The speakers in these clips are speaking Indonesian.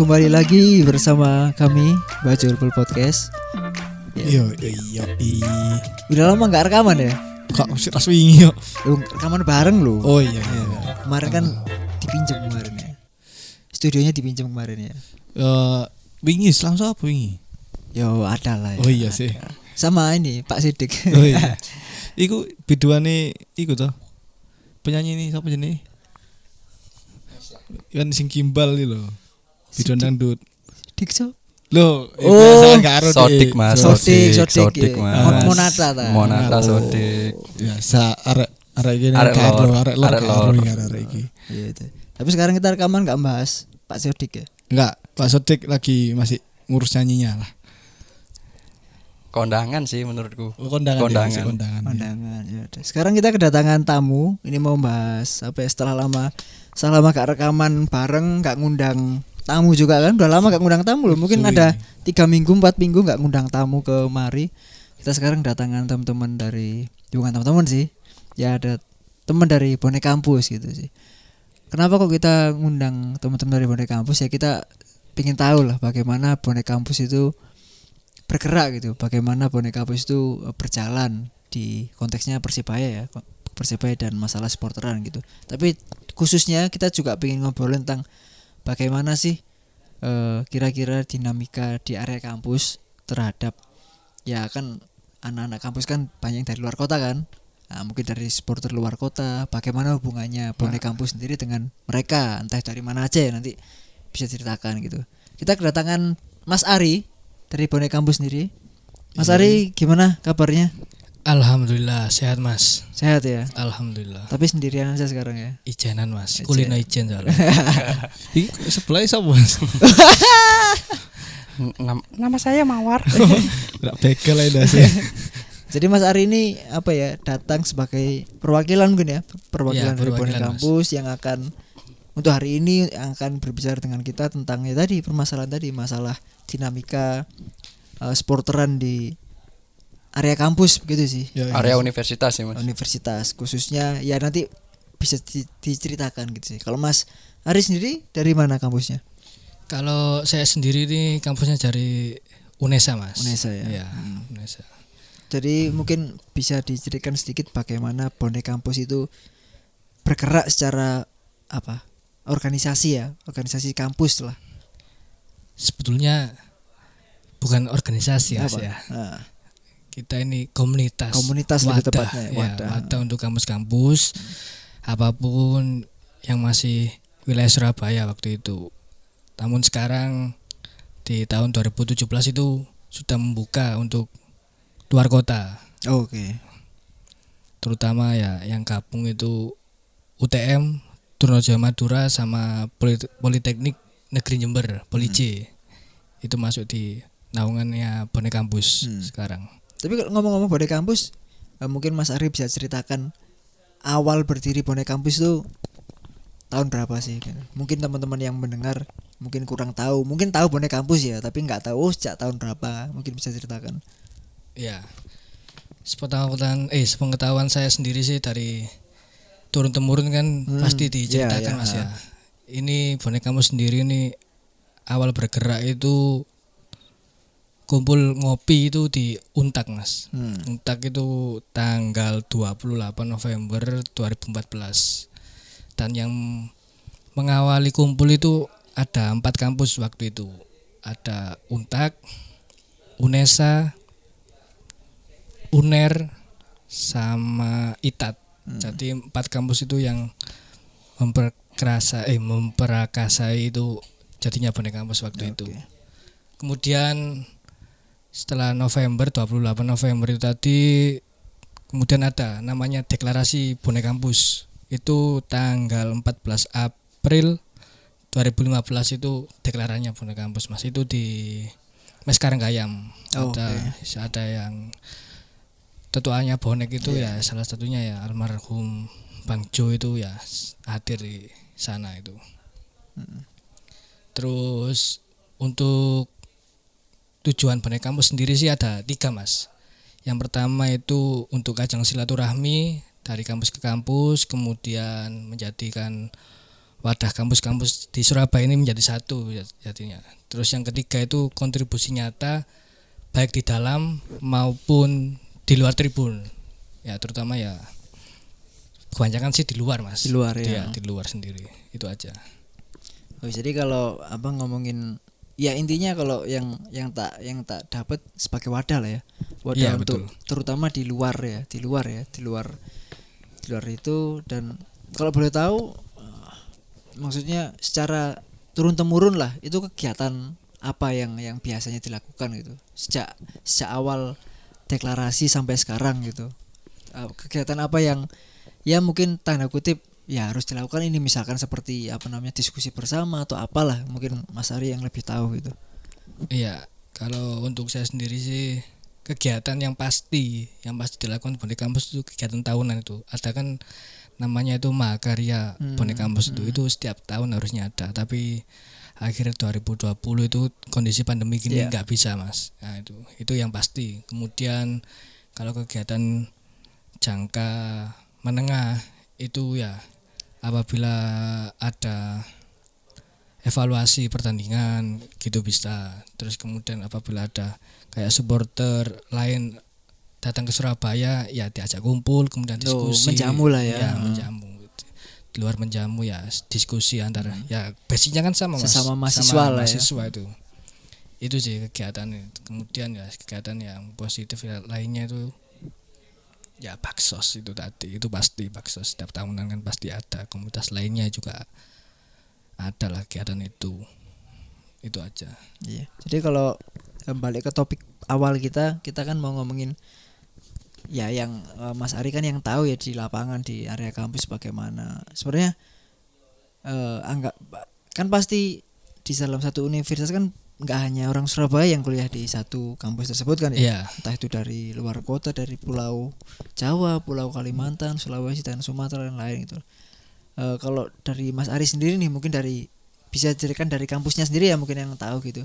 Kembali lagi bersama kami Bajul Pul Podcast. Iya, iya, iya. Udah lama nggak rekaman ya? Kok masih ras wingi yo. Lu rekaman bareng lu. Oh iya, iya. Kemarin kan dipinjam kemarin ya. Studionya dipinjam kemarin ya. Eh, wingi langsung apa wingi? Yo ada lah ya. Oh iya sih. Sama ini Pak Sidik. Oh iya. Iku biduane iku toh. Penyanyi ini siapa jenenge? Kan sing kimbal iki lho. Biduan dangdut. Sidik so. Loh, Oh, kan aro, Sodik Dik. mas Sodik, Sodik, Sodik iya. mas Mon- Monata ta? Monata Oh. Sodik Biasa arek arek gini Arek lor. arek lor Arek lor. iki arek iki. Iya itu. Tapi sekarang kita rekaman nggak bahas Pak Sidik ya. Enggak, Pak Sodik lagi masih ngurus nyanyinya lah. Kondangan sih menurutku Oh, kondangan. Kondangan. Ya, masih kondangan. ya. Pandangan ya udah. Sekarang kita kedatangan tamu. Ini mau bahas apa ya setelah lama setelah lama gak rekaman bareng gak ngundang tamu juga kan. Udah lama gak ngundang tamu loh. Mungkin Suwi. ada tiga minggu empat minggu gak ngundang tamu ke mari. Kita sekarang kedatangan teman-teman dari bukan teman-teman sih. Ya ada teman dari bonek kampus gitu sih. Kenapa kok kita ngundang teman-teman dari bonek kampus ya kita ingin tahu lah bagaimana bonek kampus itu bergerak gitu bagaimana bonek kampus itu eh, berjalan di konteksnya persibaya ya persibaya dan masalah supporteran gitu tapi khususnya kita juga pengen ngobrolin tentang bagaimana sih eh, kira-kira dinamika di area kampus terhadap ya kan anak-anak kampus kan banyak dari luar kota kan? Nah, mungkin dari supporter luar kota. Bagaimana hubungannya bonek kampus sendiri dengan mereka? Entah dari mana aja ya nanti bisa ceritakan gitu. Kita kedatangan Mas Ari dari bonek kampus sendiri. Mas Ari gimana kabarnya Alhamdulillah sehat mas sehat ya Alhamdulillah tapi sendirian aja sekarang ya Ijenan mas Ijen. Kulino ijen soalnya sebelah sapa, Mas? Nam- Nama saya Mawar Enggak bekel aja sih. jadi Mas Ari ini apa ya datang sebagai perwakilan mungkin ya perwakilan Iya, dari bonek perwakilan, Mas. kampus yang akan untuk hari ini yang akan berbicara dengan kita tentang ya tadi permasalahan tadi masalah dinamika eh, supporteran di area kampus begitu sih Ya, ya. Area universitas ya mas universitas khususnya ya nanti bisa di- diceritakan gitu sih kalau Mas Ari sendiri dari mana kampusnya Kalau saya sendiri nih kampusnya dari Unesa mas Unesa ya? Iya Unesa Jadi mungkin bisa diceritakan sedikit bagaimana bonek kampus itu bergerak secara apa? Organisasi ya, organisasi kampus lah. Sebetulnya bukan organisasi mas Apa? ya Nah, Kita ini komunitas Komunitas lebih wadah, tepatnya, ya, wadah. wadah untuk kampus-kampus. Apa pun yang masih wilayah Surabaya waktu itu. Namun sekarang di tahun 2017 itu sudah membuka untuk luar kota. Oke. terutama ya yang gabung itu UTM Trunojoyo Madura sama Poli- Politeknik Negeri Jember Police itu masuk di naungannya Bonek Kampus Hmm. sekarang Tapi kalau ngomong-ngomong bonek kampus, eh, mungkin Mas Ari bisa ceritakan awal berdiri bonek kampus itu tahun berapa sih? Mungkin teman-teman yang mendengar mungkin kurang tahu, mungkin tahu bonek kampus ya, tapi nggak tahu oh, sejak tahun berapa. Mungkin bisa ceritakan. ya sepengetahuan eh sepengetahuan saya sendiri sih dari turun temurun kan Hmm, pasti diceritakan iya, iya. mas ya ini Bonek Kampus sendiri ini awal bergerak itu kumpul ngopi itu di Untak mas Hmm. Untak itu tanggal 28 November 2014 dan yang mengawali kumpul itu ada empat kampus waktu itu ada Untak, Unesa, Uner, sama ITAT. Jadi empat kampus itu yang memperkerasa eh memperakasai itu jadinya bonek kampus waktu itu. Oke. Kemudian setelah November 28 November itu tadi kemudian ada namanya deklarasi Bonek Kampus. Itu tanggal 14 April 2015 itu deklarasinya Bonek Kampus Mas. Itu di Mes Karanggayam Oh, ada ada yang tetuanya bonek itu ya salah satunya ya almarhum Bang Jo itu ya hadir di sana itu. Terus untuk tujuan bonek kampus sendiri sih ada tiga mas. Yang pertama itu untuk ajang silaturahmi dari kampus ke kampus, kemudian menjadikan wadah kampus-kampus di Surabaya ini menjadi satu jadinya. Terus yang ketiga itu kontribusi nyata baik di dalam maupun di luar tribun. Ya terutama ya kebanyakan sih di luar mas. Di luar, ya. Iya, di luar sendiri itu aja. Oh, jadi kalau apa ngomongin ya intinya kalau yang yang tak yang tak dapat sebagai wadah lah ya. Wadah Iya, untuk betul. terutama di luar ya, di luar ya, di luar di luar itu dan kalau boleh tahu eh, maksudnya secara turun temurun lah itu kegiatan apa yang yang biasanya dilakukan gitu sejak sejak awal deklarasi sampai sekarang gitu Eh, kegiatan apa yang ya mungkin tanda kutip ya harus dilakukan ini misalkan seperti apa namanya diskusi bersama atau apalah mungkin Mas Ari yang lebih tahu gitu. Iya, kalau untuk saya sendiri sih kegiatan yang pasti yang pasti dilakukan bonek kampus itu kegiatan tahunan itu. Ada kan namanya itu mahakarya Hmm, bonek kampus itu itu setiap tahun harusnya ada. Tapi akhir 2020 itu kondisi pandemi gini Iya. nggak bisa mas. Nah itu itu yang pasti. Kemudian kalau kegiatan jangka menengah itu ya apabila ada evaluasi pertandingan gitu bisa terus kemudian apabila ada kayak supporter lain datang ke Surabaya ya diajak kumpul kemudian diskusi menjamu lah ya. Hmm. menjamu di luar menjamu ya diskusi antara ya basicnya kan sama mas Sesama mahasiswa Sama lah ya. mahasiswa itu itu sih kegiatan kemudian ya kegiatan yang positif ya, lainnya itu ya baksos itu tadi itu pasti baksos setiap tahunan kan pasti ada komunitas lainnya juga ada lah kegiatan itu itu aja Iya. Jadi kalau kembali ke topik awal kita, kita kan mau ngomongin ya yang eh, Mas Ari kan yang tahu ya di lapangan di area kampus bagaimana. Sebenarnya eh anggap kan pasti di dalam satu universitas kan nggak hanya orang Surabaya yang kuliah di satu kampus tersebut kan ya. Iya. Entah itu dari luar kota, dari pulau Jawa, pulau Kalimantan, Sulawesi dan Sumatera dan lain itu. Eh, kalau dari Mas Ari sendiri nih mungkin dari bisa dicerikan dari kampusnya sendiri ya mungkin yang tahu gitu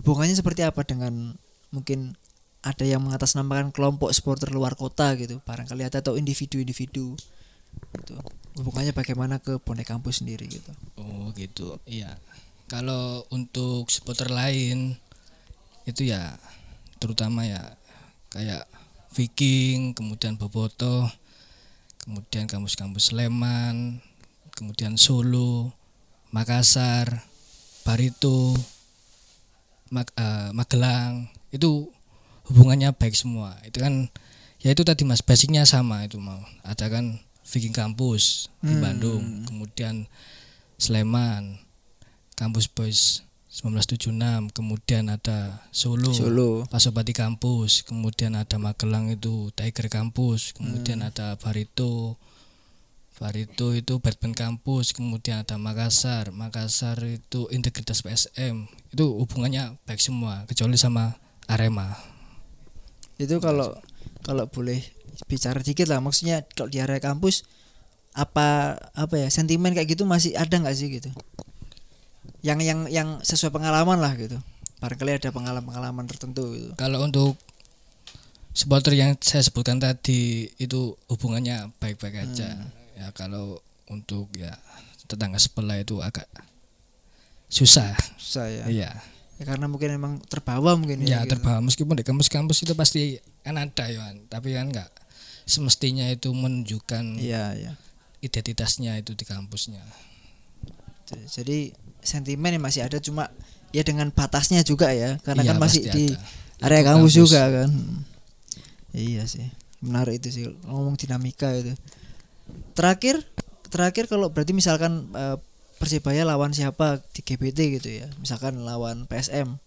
hubungannya seperti apa dengan mungkin ada yang mengatasnamakan kelompok supporter luar kota gitu barangkali ada atau individu-individu gitu hubungannya bagaimana ke bonek kampus sendiri gitu oh gitu iya kalau untuk supporter lain itu ya terutama ya kayak Viking kemudian Boboto kemudian kampus-kampus Sleman kemudian Solo Makassar Barito Mag- eh, Magelang itu hubungannya baik semua itu kan ya itu tadi mas basicnya sama itu mau ada kan Viking kampus di Hmm. Bandung kemudian Sleman kampus Boys 1976 kemudian ada Solo, Solo. Pasopati kampus kemudian ada Magelang itu Tiger kampus kemudian ada Barito. Barito itu Batman kampus kemudian ada Makassar. Makassar itu integritas PSM itu hubungannya baik semua kecuali sama Arema. Itu kalau kalau boleh bicara dikit lah maksudnya kalau di area kampus apa apa ya sentimen kayak gitu masih ada nggak sih gitu yang yang yang sesuai pengalaman lah gitu. Barangkali ada pengalaman-pengalaman tertentu gitu. Kalau untuk supporter yang saya sebutkan tadi itu hubungannya baik-baik aja. Ya kalau untuk ya tetangga sebelah itu agak susah. Saya iya. Ya, karena mungkin emang terbawa mungkin ya gitu. terbawa. Meskipun di kampus-kampus itu pasti kan ada ya tapi kan nggak semestinya itu menunjukkan iya iya. identitasnya itu di kampusnya. Jadi sentimen yang masih ada cuma ya dengan batasnya juga ya karena Iya, kan masih di ada. area kampus, juga kan Hmm. iya sih menarik itu sih ngomong dinamika itu terakhir terakhir kalau berarti misalkan eh, persebaya lawan siapa di GBT gitu ya misalkan lawan PSM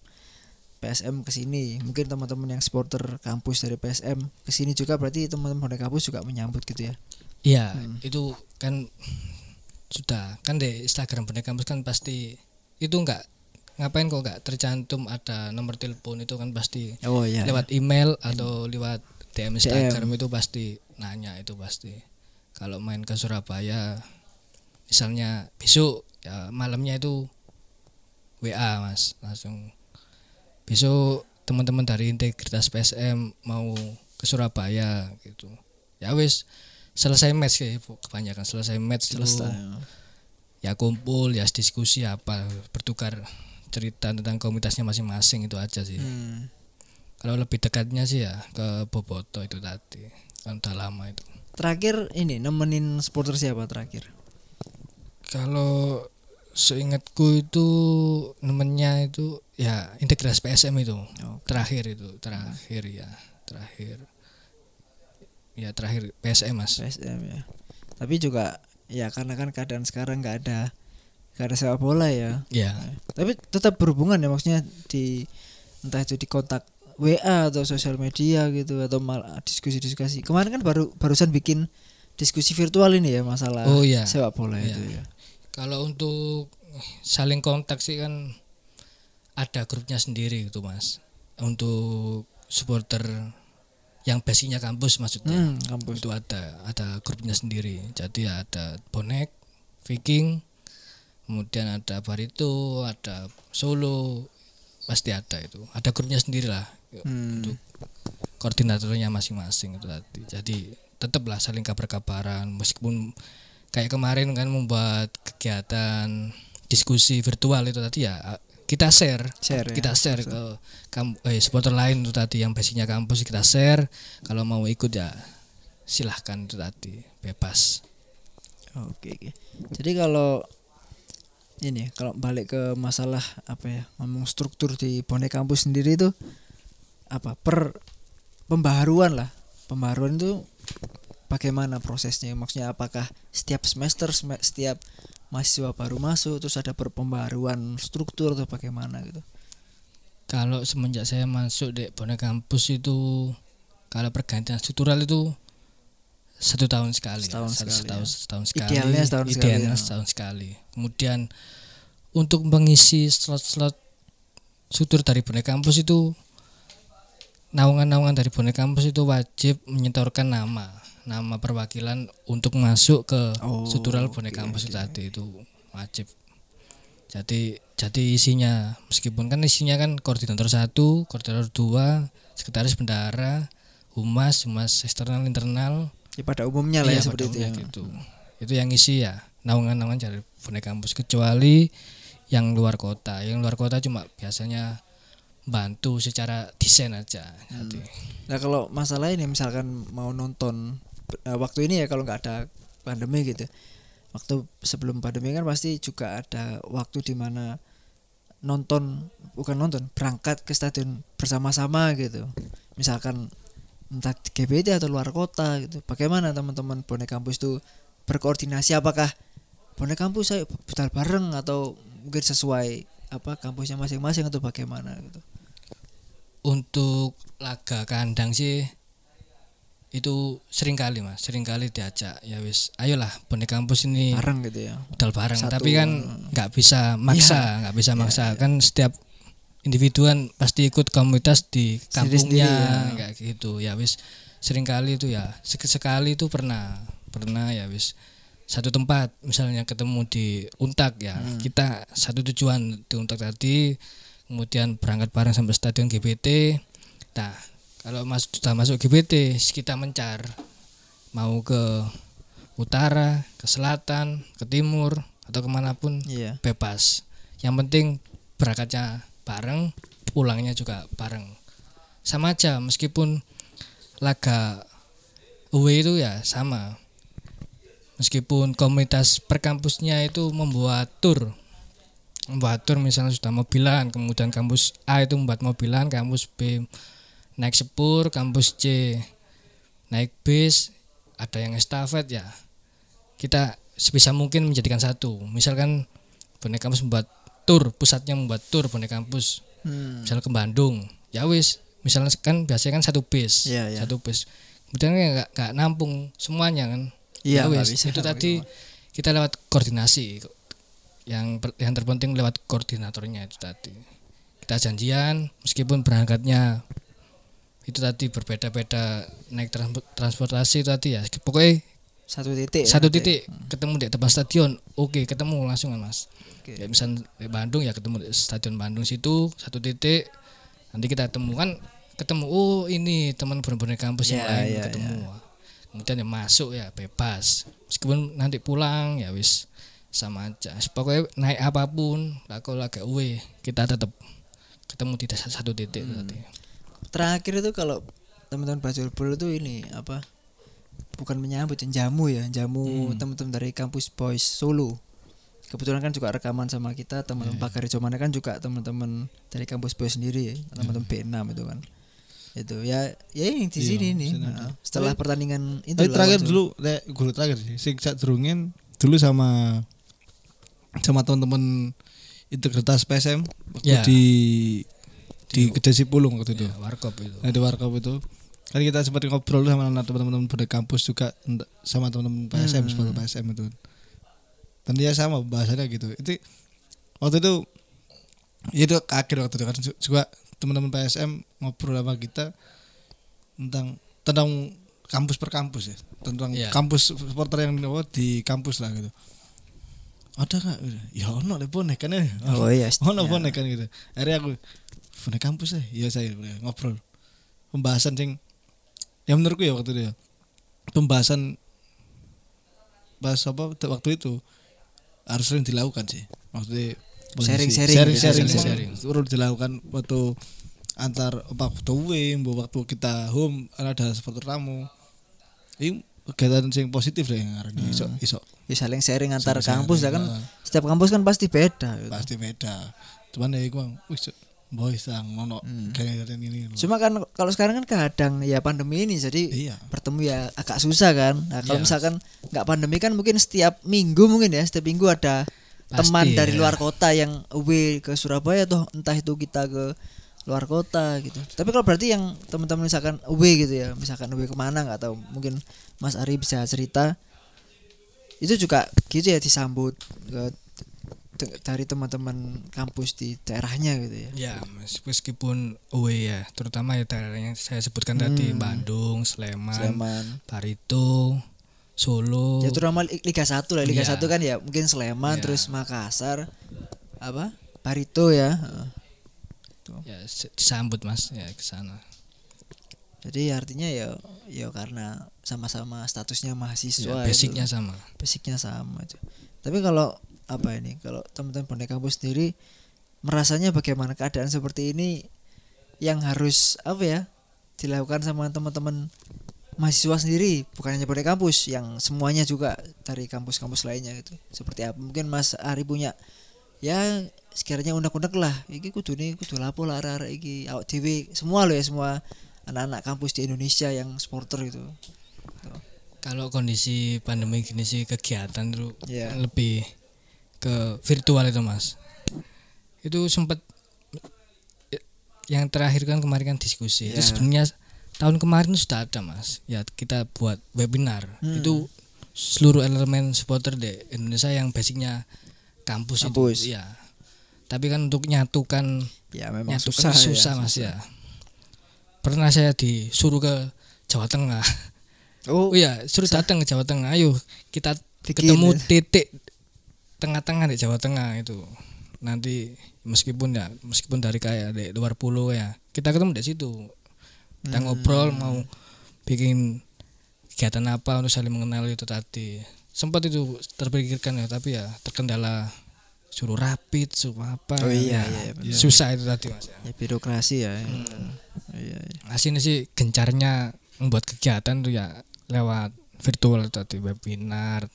PSM ke sini mungkin teman-teman yang supporter kampus dari PSM ke sini juga berarti teman-teman bonek kampus juga menyambut gitu ya Iya, Hmm. itu kan sudah. Kan di Instagram Bonek Kampus kan pasti itu enggak ngapain kok enggak tercantum ada nomor telepon itu kan pasti oh iya lewat email atau lewat DM Instagram itu pasti nanya itu pasti. Kalau main ke Surabaya misalnya besok ya malamnya itu WA Mas. Langsung besok teman-teman dari integritas PSM mau ke Surabaya gitu. Ya wis selesai match sih kebanyakan selesai match selesai ya kumpul ya diskusi apa bertukar cerita tentang komunitasnya masing-masing itu aja sih. Hmm. Kalau lebih dekatnya sih ya ke Boboto itu tadi. Kan udah lama itu. terakhir ini nemenin supporter siapa terakhir Kalau seingatku itu namanya itu ya integras PSM itu. Oke. Terakhir itu, terakhir ya, terakhir. Ya terakhir PSM Mas. PSM ya tapi juga ya karena kan keadaan sekarang nggak ada nggak ada sepak bola ya Ya. tapi tetap berhubungan ya maksudnya di entah itu di kontak WA atau sosial media gitu atau malah diskusi-diskusi kemarin kan baru barusan bikin diskusi virtual ini ya masalah Oh, iya. sepak bola Iya. itu ya Kalau untuk saling kontak sih kan ada grupnya sendiri gitu Mas. Untuk supporter yang basicnya kampus maksudnya. hmm, kampus. Itu ada ada grupnya sendiri. Jadi ada bonek Viking kemudian ada Barito ada Solo pasti ada itu. Ada grupnya sendiri lah Hmm. untuk koordinatornya masing-masing itu tadi. Jadi tetaplah saling kabar-kabaran. Meskipun kayak kemarin kan membuat kegiatan diskusi virtual itu tadi ya kita share. Share ya. kita share. ke kam eh, supporter lain itu tadi yang basicnya kampus kita share. Kalau mau ikut ya silahkan itu tadi bebas. Oke, oke. Jadi kalau ini kalau balik ke masalah apa ya ngomong struktur di bonek kampus sendiri itu apa per pembaharuan lah. Pembaharuan itu bagaimana prosesnya? Maksudnya apakah setiap semester sem- setiap mahasiswa baru masuk terus ada perpembaharuan struktur atau bagaimana gitu. Kalau semenjak saya masuk di bonek kampus itu kalau pergantian struktural itu satu tahun sekali. Setahun satu sekali, setahun, ya. setahun sekali. Idealnya setahun sekali, Idealnya ya. setahun sekali. Kemudian untuk mengisi slot-slot struktur dari bonek kampus itu naungan-naungan dari bonek kampus itu wajib menyetorkan nama nama perwakilan untuk masuk ke Oh, struktural bonek oke, kampus oke, tadi itu wajib. Jadi jadi isinya meskipun kan isinya kan koordinator satu koordinator dua sekretaris bendara humas humas eksternal internal. Ya pada umumnya lah ya Iya, seperti itu ya. gitu. itu yang isi ya naungan-naungan dari bonek kampus kecuali yang luar kota. Yang luar kota cuma biasanya bantu secara desain aja jadi. Nah kalau masalah ini misalkan mau nonton eh, waktu ini ya kalau nggak ada pandemi gitu, waktu sebelum pandemi kan pasti juga ada waktu di mana nonton bukan nonton berangkat ke stadion bersama-sama gitu. Misalkan entah di GBT atau luar kota gitu. Bagaimana teman-teman bonek kampus itu berkoordinasi? Apakah bonek kampus saya putar bareng atau mungkin sesuai apa kampusnya masing-masing atau bagaimana gitu? untuk laga kandang sih itu sering kali mas. Sering kali diajak ya wis ayolah bonek kampus ini Bareng gitu ya. modal bareng. Satu, tapi kan nggak bisa maksa nggak bisa Iya, maksa. iya. kan setiap individuan pasti ikut komunitas di kampungnya ya. kayak gitu. Ya wis sering kali itu ya. Sek- sekali itu pernah pernah ya wis. Satu tempat misalnya ketemu di Untak ya. Hmm. kita satu tujuan di Untak tadi kemudian berangkat bareng sampai stadion GBT nah kalau mas sudah masuk GBT kita mencar. Mau ke utara ke selatan ke timur atau ke mana pun Iya. bebas. Yang penting berangkatnya bareng pulangnya juga bareng. Sama aja meskipun laga away itu ya sama. Meskipun komunitas perkampusnya itu membuat tour membuat tour misalnya sudah mobilan kemudian kampus A itu membuat mobilan kampus B naik sepur kampus C. Naik bis ada yang estafet ya. Kita sebisa mungkin menjadikan satu. Misalkan bonek kampus membuat tour pusatnya membuat tour bonek kampus. Hmm. misal ke Bandung. Ya wis misalnya kan biasanya kan satu bis Iya, iya. satu bis. Kemudian kan nggak nggak nampung semuanya kan. Iya, Ya wis, bisa, itu tadi kita lewat koordinasi. Yang yang terpenting lewat koordinatornya itu tadi. Kita janjian meskipun berangkatnya itu tadi berbeda-beda naik trans- transportasi itu tadi ya. Pokoknya Satu titik. ya, satu nanti. titik ketemu di depan stadion. Oke ketemu langsung kan mas. Oke. ya misal di Bandung ya ketemu di stadion Bandung situ satu titik. Nanti kita ketemu kan ketemu oh ini teman benar-benar kampus yang Ya, lain ya, ketemu. kemudian ya masuk ya bebas. Meskipun nanti pulang ya wis sama aja. Pokoknya naik apa pun aku lagi uwe kita tetap ketemu di satu satu titik Hmm. tadi Terakhir itu kalau teman-teman Bajul Bol itu ini apa? Bukan menyambut jamu ya, jamu Hmm. teman-teman dari kampus Boys Solo. Kebetulan kan juga rekaman sama kita teman-teman Iya. Pak Garijomana kan juga teman-teman dari kampus Boys sendiri ya, teman-teman B6 itu kan. Itu ya ya yang di Iya, sini nih. Nah, setelah Tapi- pertandingan itu Tapi terakhir dulu lek guru terakhir sih. Sing sak durungin dulu sama sama teman-teman integritas PSM waktu Ya. di di Kedasi Pulung waktu itu. ya, warkop itu Nah, di Warkop itu kan kita sempat ngobrol sama teman-teman dari kampus juga sama teman-teman PSM Hmm. supporter PSM itu dan dia sama bahasannya gitu itu waktu itu ya itu akhir waktu itu kan Ju- juga teman-teman PSM ngobrol sama kita tentang tentang kampus per kampus ya tentang Iya. kampus supporter yang di kampus lah gitu ada nggak ya ono le bonek kan ya Oh iya. ono ya. bonek kan gitu akhirnya aku bonek kampus ya iya saya ngobrol pembahasan sing yang menurutku ya waktu itu ya pembahasan bahas apa waktu itu harus sering dilakukan sih maksudnya posisi- Sharing-sharing sharing gitu, sharing, sharing-sharing. perlu dilakukan waktu antar waktu mbok waktu kita home ada supporter tamu ini kegiatan sing positif deh yang ngarani iso iso Ya saling sharing antar Saling kampus ya sharing, kan. heeh. Setiap kampus kan pasti beda. gitu. pasti beda cuman ya iku wis boy sang mono kayak ini Cuma kan kalau sekarang kan kadang ya pandemi ini jadi iya bertemu ya agak susah kan. Nah, kalau Iya. misalkan nggak pandemi kan mungkin setiap minggu mungkin ya, setiap minggu ada Pasti, teman dari ya. luar kota yang away ke Surabaya tuh entah itu kita ke luar kota gitu. Tapi kalau berarti yang teman-teman misalkan away gitu ya, misalkan away ke mana nggak tahu, mungkin Mas Ari bisa cerita. Itu juga gitu ya disambut ke dari teman-teman kampus di daerahnya gitu ya. Ya, mes- meskipun away ya, terutama ya daerah yang saya sebutkan tadi Hmm. Bandung, Sleman, Sleman. Barito, Solo. Ya terutama Li- Liga 1 lah. Liga Iya. 1 kan ya mungkin Sleman Iya. terus Makassar apa? Barito ya. Heeh. ya disambut Mas ya ke sana. Jadi artinya ya ya karena sama-sama statusnya Ya, mahasiswa basicnya itu. sama. basicnya sama. Tapi kalau apa ini? Kalau teman-teman bonek kampus sendiri merasanya bagaimana keadaan seperti ini yang harus apa ya? dilakukan sama teman-teman mahasiswa sendiri, bukan hanya bonek kampus, yang semuanya juga dari kampus-kampus lainnya gitu. Seperti apa? Mungkin Mas Ari punya ya sekiranya unek-unek lah iki kudu nih kudu lapo lah arek iki awak dhewe semua loh ya semua anak-anak kampus di Indonesia yang supporter gitu. Kalau kondisi pandemi gini sih kegiatan tuh Iya. lebih ke virtual itu Mas. Itu sempat yang terakhir kan kemarin kan diskusi. Itu Iya. sebenarnya tahun kemarin sudah ada Mas. Ya kita buat webinar. Hmm. Itu seluruh elemen supporter di Indonesia yang basicnya kampus, Kampus. itu. Iya. Tapi kan untuk nyatukan Ya memang nyatukan susah, susah, ya, Mas ya. Pernah saya disuruh ke Jawa Tengah. Oh, Oh iya, suruh datang ke Jawa Tengah. Ayo kita Bikin, ketemu ya. titik tengah-tengah di Jawa Tengah itu. Nanti meskipun ya meskipun dari kayak di luar pulau ya, kita ketemu di situ. Kita Hmm. ngobrol mau bikin kegiatan apa untuk saling mengenal itu tadi. Sempat itu terpikirkan ya, tapi ya terkendala suruh rapid, suruh apa. Oh iya, ya, iya, benar. Susah itu tadi Mas ya. ya birokrasi ya. Hmm. Iya, iya. Aslinya sih gencarnya membuat kegiatan tuh ya lewat virtual tadi webinar,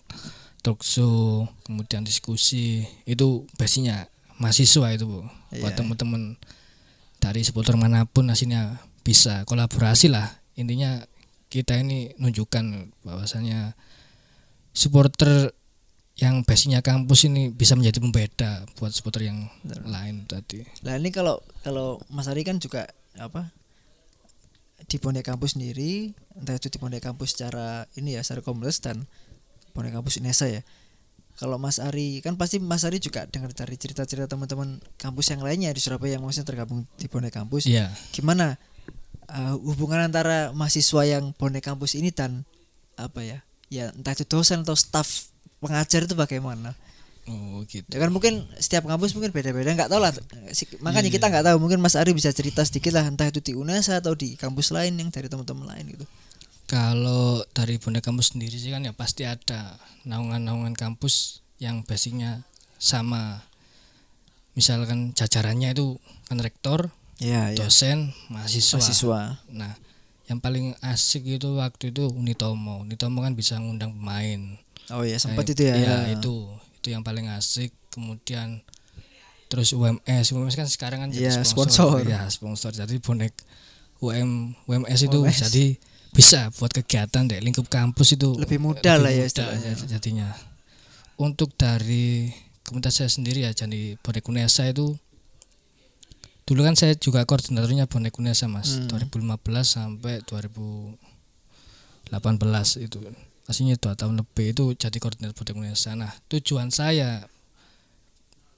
talk show, kemudian diskusi itu basicnya mahasiswa itu bu. Buat teman-teman dari supporter mana pun aslinya bisa kolaborasi lah intinya kita ini nunjukkan bahwasanya supporter yang basicnya kampus ini bisa menjadi pembeda buat supporter yang lain tadi. Nah ini kalau kalau Mas Ari kan juga apa di Bonek Kampus sendiri entah itu di Bonek Kampus secara ini ya secara komunitas dan Bonek Kampus Inesa ya. Kalau Mas Ari kan pasti Mas Ari juga dengar dari cerita-cerita teman-teman kampus yang lainnya di Surabaya yang maksudnya tergabung di Bonek Kampus. Iya. Gimana uh, hubungan antara mahasiswa yang Bonek Kampus ini dan apa ya? Ya entah itu dosen atau staf pengajar itu bagaimana? Oh gitu. Ya kan mungkin setiap kampus mungkin beda-beda nggak tahu lah. Makanya kita nggak tahu mungkin Mas Ari bisa cerita sedikit lah entah itu di UNESA atau di kampus lain yang dari teman-teman lain gitu. Kalau dari Bonek Kampus sendiri sih kan ya pasti ada naungan-naungan kampus yang basicnya sama. Misalkan jajarannya itu kan rektor, Iya, dosen, mahasiswa. Mahasiswa. Nah, yang paling asik itu waktu itu Unitomo. Unitomo kan bisa ngundang pemain. Oh iya sempat Eh, itu ya. Iya, itu. Itu yang paling asik. Kemudian terus UMS. UMS kan sekarang kan jadi Iya, sponsor. sponsor. Iya, sponsor. Jadi bonek UM UMS itu UMS. jadi bisa buat kegiatan deh lingkup kampus itu Lebih mudah lah ya istilahnya. ya jadinya. Untuk dari komunitas saya sendiri ya jadi bonek Unesa itu dulu kan saya juga koordinatornya bonek Unesa Mas Hmm. 2015 sampai 2018 itu aslinya dua tahun lebih itu jadi koordinator bonek Indonesia nah tujuan saya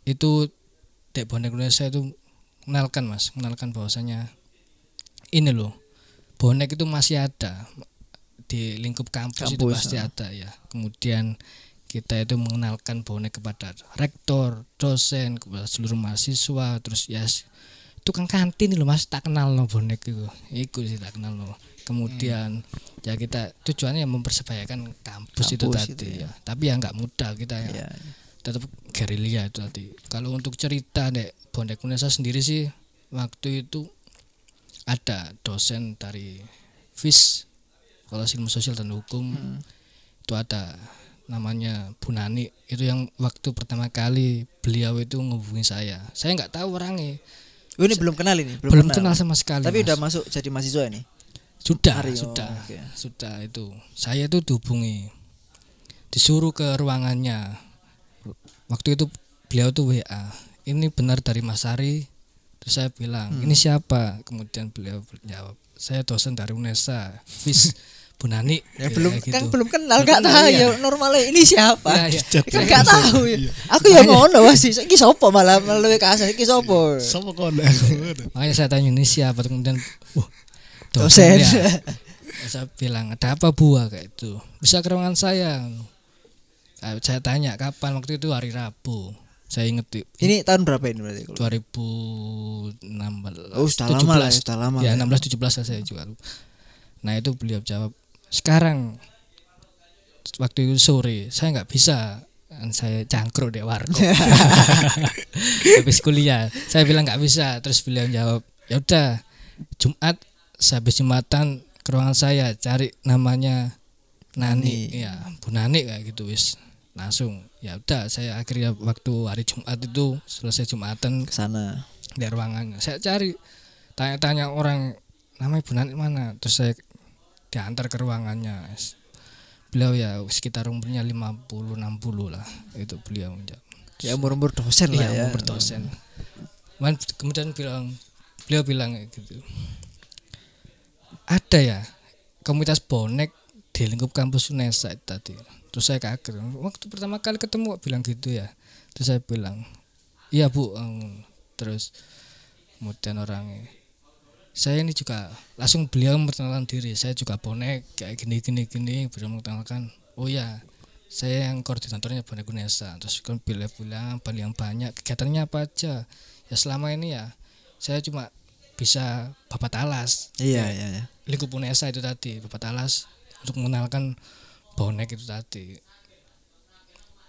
itu dek bonek Indonesia itu mengenalkan mas mengenalkan bahwasanya ini loh bonek itu masih ada. Di lingkup kampus, itu Kampus, pasti ah. ada ya. Kemudian kita itu mengenalkan bonek kepada rektor dosen kepada seluruh mahasiswa terus ya tukang kantin loh mas. Tak kenal no bonek itu. Itu sih tak kenal no. Kemudian ya kita tujuannya mempersebayakan kampus, itu Kampus tadi itu ya. tapi ya nggak mudah kita ya. Iya. tetap gerilya itu tadi. Kalau untuk cerita dek bonek Indonesia sendiri sih waktu itu ada dosen dari FIS Fakultas Ilmu Sosial dan Hukum. Hmm. itu ada namanya Bu Nani. Itu yang waktu pertama kali beliau itu ngehubungi saya. Saya nggak tahu orangnya. Oh, ini belum kenal ini, belum, belum, kenal. sama sekali Tapi Mas. udah masuk jadi mahasiswa ini. sudah Ari, oh, sudah. oke. sudah itu. Saya itu dihubungi. Disuruh ke ruangannya. Waktu itu beliau tuh WA ini benar dari Mas Ari terus saya bilang Hmm. ini siapa kemudian beliau jawab saya dosen dari UNESA FIS Bu Nani Ya, Ya, belum gitu. kan belum kenal nggak tahu Iya. ya normalnya ini siapa. Ya, ya. Kan nggak tahu ya. Aku ya ngono sih. Iki sopo malah melalui kasar iki sopo. Sama kono. makanya saya tanya ini siapa kemudian wah Dosen. dosen ya. saya bilang ada apa buah kayak itu bisa ke ruangan saya Ah, saya tanya kapan waktu itu hari Rabu saya inget di- Ini tahun berapa ini berarti? kalau? 2016 Oh, sudah lama lah, 17. sudah lama. ya lah. 16 17 lah saya juga lupa. nah itu beliau jawab sekarang waktu itu sore saya nggak bisa kan saya cangkruk deh warkop habis kuliah saya bilang nggak bisa terus beliau jawab ya udah Jumat sehabis Jumatan ke ruangan saya cari namanya Nani, Nani. ya Bu Nani kayak gitu wis langsung ya udah saya akhirnya waktu hari Jumat itu selesai Jumatan ke sana. di ruangannya saya cari tanya-tanya orang namanya Bu Nani mana? Terus saya diantar ke ruangannya. Beliau ya sekitar umurnya 50 60 lah itu beliau menjawab. Ya umur-umur dosen lah iya ya. mau berdosen Kemudian- kemudian bilang beliau bilang gitu. Ada ya komunitas bonek di lingkup kampus UNESA tadi terus saya kaget. Waktu pertama kali ketemu bilang gitu ya. Terus saya bilang iya bu Em, terus kemudian orangnya saya ini juga langsung beliau memperkenalkan diri. Saya juga bonek kayak gini gini gini. Beliau memperkenalkan oh ya saya yang koordinatornya bonek UNESA terus kan beliau bilang paling banyak kegiatannya apa aja? Ya selama ini ya saya cuma bisa babat alas. Iya, iya, iya. lingkup UNESA itu tadi babat alas untuk mengenalkan bonek itu tadi.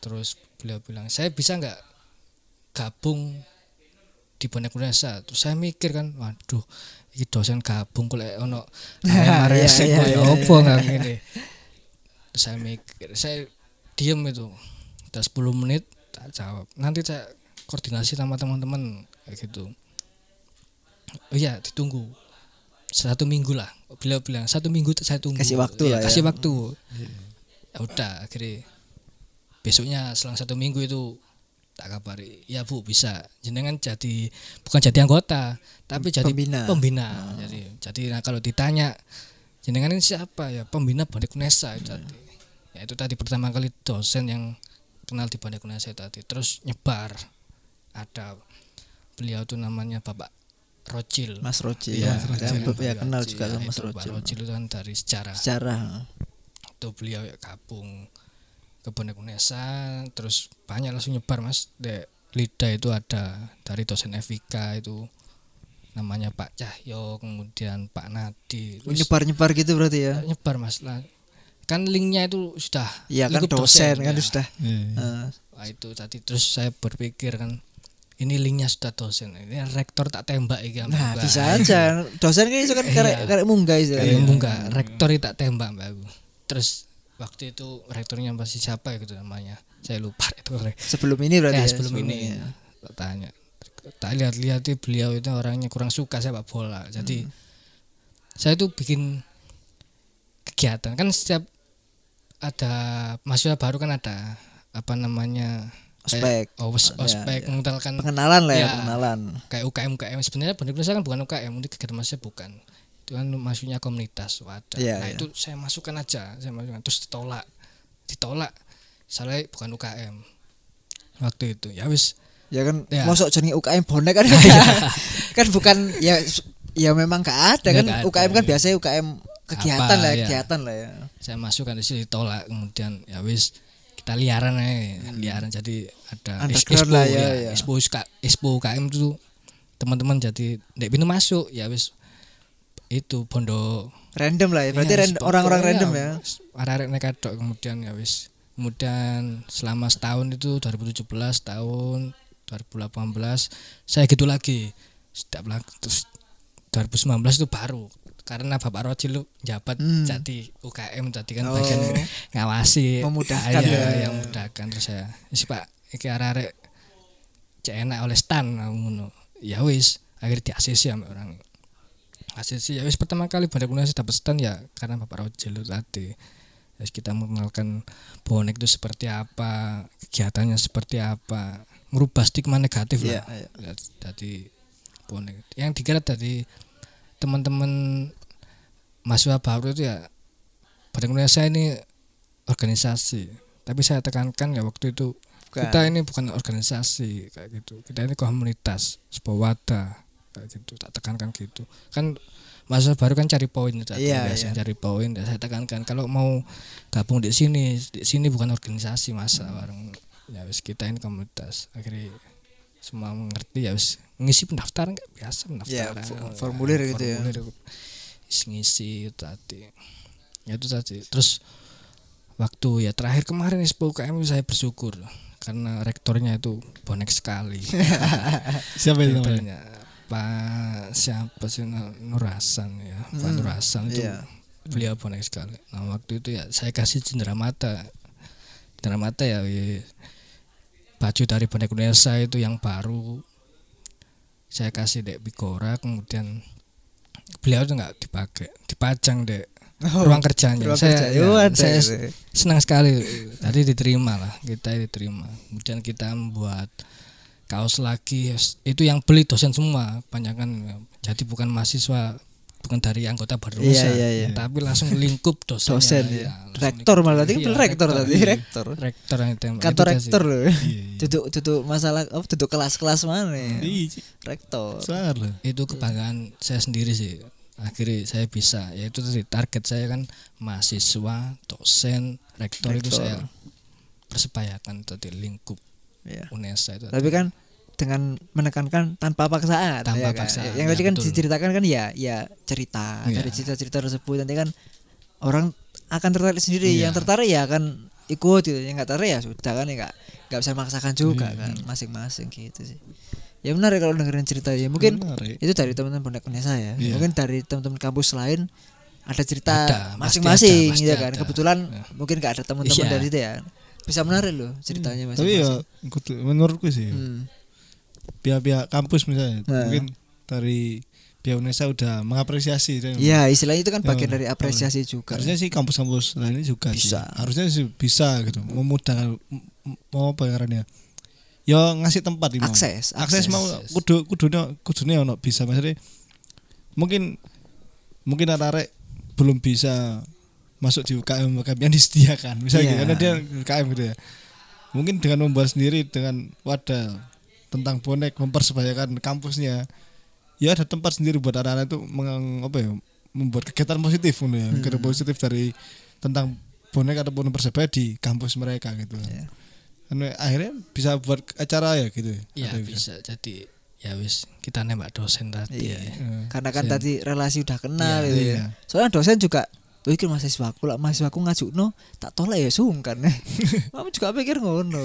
Terus beliau bilang saya bisa nggak gabung di bonek UNESA terus saya mikir kan waduh ini dosen gabung kok lek ono Iya, resik iya, ya iya, opo nggak gini terus saya mikir saya diem itu. Udah 10 menit tak jawab. Nanti saya koordinasi sama teman-teman kayak gitu. Oh iya ditunggu. Satu minggu lah. Beliau bilang satu minggu saya tunggu. Kasih waktu Iya, lah ya. kasih waktu ya udah akhirnya besoknya selang satu minggu itu tak kabari. Ya bu bisa. Jenengan jadi bukan jadi anggota tapi jadi Pembina. pembina. Jadi jadi nah, kalau ditanya jenengan ini siapa? Ya pembina bonek Unesa itu tadi. Ya itu tadi pertama kali dosen yang kenal di Unesa itu tadi. Terus nyebar. Ada beliau tuh namanya bapak Rocil. Mas Iya, ya, Mas ya, Rocil. ya kenal Rocil, juga ya, sama Mas Pak Roji Rocil itu kan dari sejarah. Sejarah itu beliau ya gabung ke Bonek Unesa terus banyak langsung nyebar mas. De Lida itu ada dari dosen FIK itu namanya Pak Cahyo kemudian Pak Nadi. Terus nyebar nyebar gitu berarti ya? Nyebar mas lah. Kan linknya itu sudah Iya kan lingkup dosen kan ya. sudah. Eh, Wah, itu tadi terus saya berpikir kan ini linknya sudah dosen ini rektor tak tembak iki ambek nah Mbak. bisa aja. Dosen kan itu kan karek karek munggah itu Kayak enggak rektor itu tak tembak mbak aku terus waktu itu rektornya masih siapa ya gitu namanya? Saya lupa itu sebelum ini berarti ya, ya? sebelum ini. Ya. tanya. Tak lihat-lihat beliau itu orangnya kurang suka sepak bola. Jadi Hmm. saya itu bikin kegiatan. Kan setiap ada mahasiswa baru kan ada apa namanya ospek. kayak- oh, os- ospek ya. mengenalkan pengenalan lah ya, Ya. pengenalan. Kayak UKM UKM sebenarnya benar Indonesia kan bukan UKM untuk kegiatan mahasiswa bukan itu kan maksudnya komunitas wadah. Iya, nah iya. itu saya masukkan aja saya masukkan. Terus ditolak. Ditolak. Saya bukan UKM waktu itu. Ya wis. Ya kan Ya. mosok jenenge UKM bonek kan? Kan bukan ya ya memang gak ada Ya, kan? nggak ada, UKM kan ya. biasanya UKM kegiatan Apa, lah ya. kegiatan lah ya. Saya masukkan di situ ditolak. Kemudian ya wis. Kita liaran aja. Liaran jadi ada expo lah, ya, ya, ya. expo expo UKM itu teman-teman jadi ndek pintu masuk. Ya wis itu bondo random lah ya berarti sport- orang-orang random ya arek-arek nekat kemudian ya wis. Kemudian selama setahun itu 2017 tahun 2018 saya gitu lagi. Setiap lagi terus 2019 itu baru. Karena Bapak Roji lu jabat Hmm. jadi UKM tadi kan Oh. bagian ngawasi. Memudahkan Ah, iya, ya. yang memudahkan. Terus saya isi Pak iki arek-arek cek enak oleh stan ngono. Ya wis akhirnya di ACC sama orang ACC ya wis pertama kali Bandar Indonesia dapat stand ya karena Bapak Rojel itu tadi. Terus kita mengenalkan bonek itu seperti apa kegiatannya seperti apa merubah stigma negatif Iya, lah. Iya. Ya, dari bonek. Yang dikira dari teman-teman mahasiswa baru itu ya Bandar Indonesia ini organisasi. Tapi saya tekankan ya waktu itu Bukan. kita ini bukan organisasi kayak gitu. Kita ini komunitas sebuah wadah gitu tak tekankan gitu. Kan masa baru kan cari poin tadi Iya, biasanya iya. cari poin saya tekankan. Kalau mau gabung di sini di sini bukan organisasi masa Hmm. bareng. Ya wis kita ini komunitas. Akhirnya semua mengerti ya wis. Ngisi pendaftaran kayak biasa Ya, pendaftaran. fo- formulir gitu ya. formulir. Wis ngisi itu tadi. Ya itu tadi. Terus waktu ya terakhir kemarin Expo UKM saya bersyukur. Karena rektornya itu bonek sekali. Siapa itu namanya? Pak siapa sih? Nur Nur Hasan ya. Pak Hmm, Nur Hasan itu iya. beliau bonek sekali? Nah waktu itu ya saya kasih cendera mata. Cendera mata ya, ya, baju dari bonek Indonesia itu yang baru. Saya kasih dek Bigora kemudian beliau itu nggak dipakai dipajang dek ruang kerjanya. Ruang saya kerja. ya, Oh, saya gitu. senang sekali. Tadi diterima lah kita diterima. Kemudian kita membuat kaos lagi. Itu yang beli dosen semua. Banyak kan jadi bukan mahasiswa bukan dari anggota baru Iya, iya, iya. tapi langsung lingkup dosennya. Dosen Iya, ya langsung rektor malah tadi Iya, kan rektor tadi iya. rektor. Rektor yang tembak. Kantor Itu rektor loh. Iya, iya. duduk duduk masalah oh duduk kelas-kelas mana ya? Rektor. Salah. itu kebanggaan saya sendiri sih. Akhirnya saya bisa yaitu tadi target saya kan mahasiswa dosen rektor, itu Rektor. saya persepayakan tadi lingkup ya UNESA itu tapi kan dengan menekankan tanpa paksaan Tanpa ya kan? paksaan, yang ya, tadi kan betul. diceritakan kan ya ya cerita Iya. dari cerita-cerita tersebut nanti kan orang akan tertarik sendiri Iya. yang tertarik ya akan ikut gitu yang nggak tertarik ya sudah kan ya nggak nggak bisa memaksakan juga Iya. kan masing-masing gitu sih ya benar ya kalau dengerin cerita ya mungkin Menarik. itu dari teman-teman bonek Indonesia ya Iya. mungkin dari teman-teman kampus lain ada cerita masing-masing ya kan ada. kebetulan Ya. mungkin nggak ada teman-teman Iya. dari itu ya bisa menarik loh ceritanya Tapi ya masing-masing kudu- menurutku sih Hmm. pihak-pihak kampus misalnya Nah. mungkin dari pihak UNESA udah mengapresiasi Iya, istilahnya itu kan Ya, bagian dari apresiasi juga. harusnya sih kampus-kampus lainnya juga sih. Bisa. harusnya sih bisa gitu memudahkan mau apa caranya ya ngasih tempat ini. Akses, akses akses. mau kudu kudunya kudunya ono bisa maksudnya mungkin mungkin arek belum bisa masuk di UKM UKM yang disediakan misalnya Iya. gitu, karena dia UKM gitu ya mungkin dengan membuat sendiri dengan wadah tentang bonek mempersebayakan kampusnya ya ada tempat sendiri buat anak-anak itu meng, apa ya membuat kegiatan positif gitu ya kegiatan positif dari tentang bonek ataupun persebaya di kampus mereka gitu Iya. Karena akhirnya bisa buat acara ya gitu ya Ada bisa jadi ya wis kita nembak dosen tadi Iya. Eh, Karena kan Dosen. tadi relasi udah kenal gitu iya. ya. Soalnya dosen juga Wih, iki mahasiswaku lah, mahasiswaku ngajukno tak tolak ya sungkan. Kamu juga pikir ngono.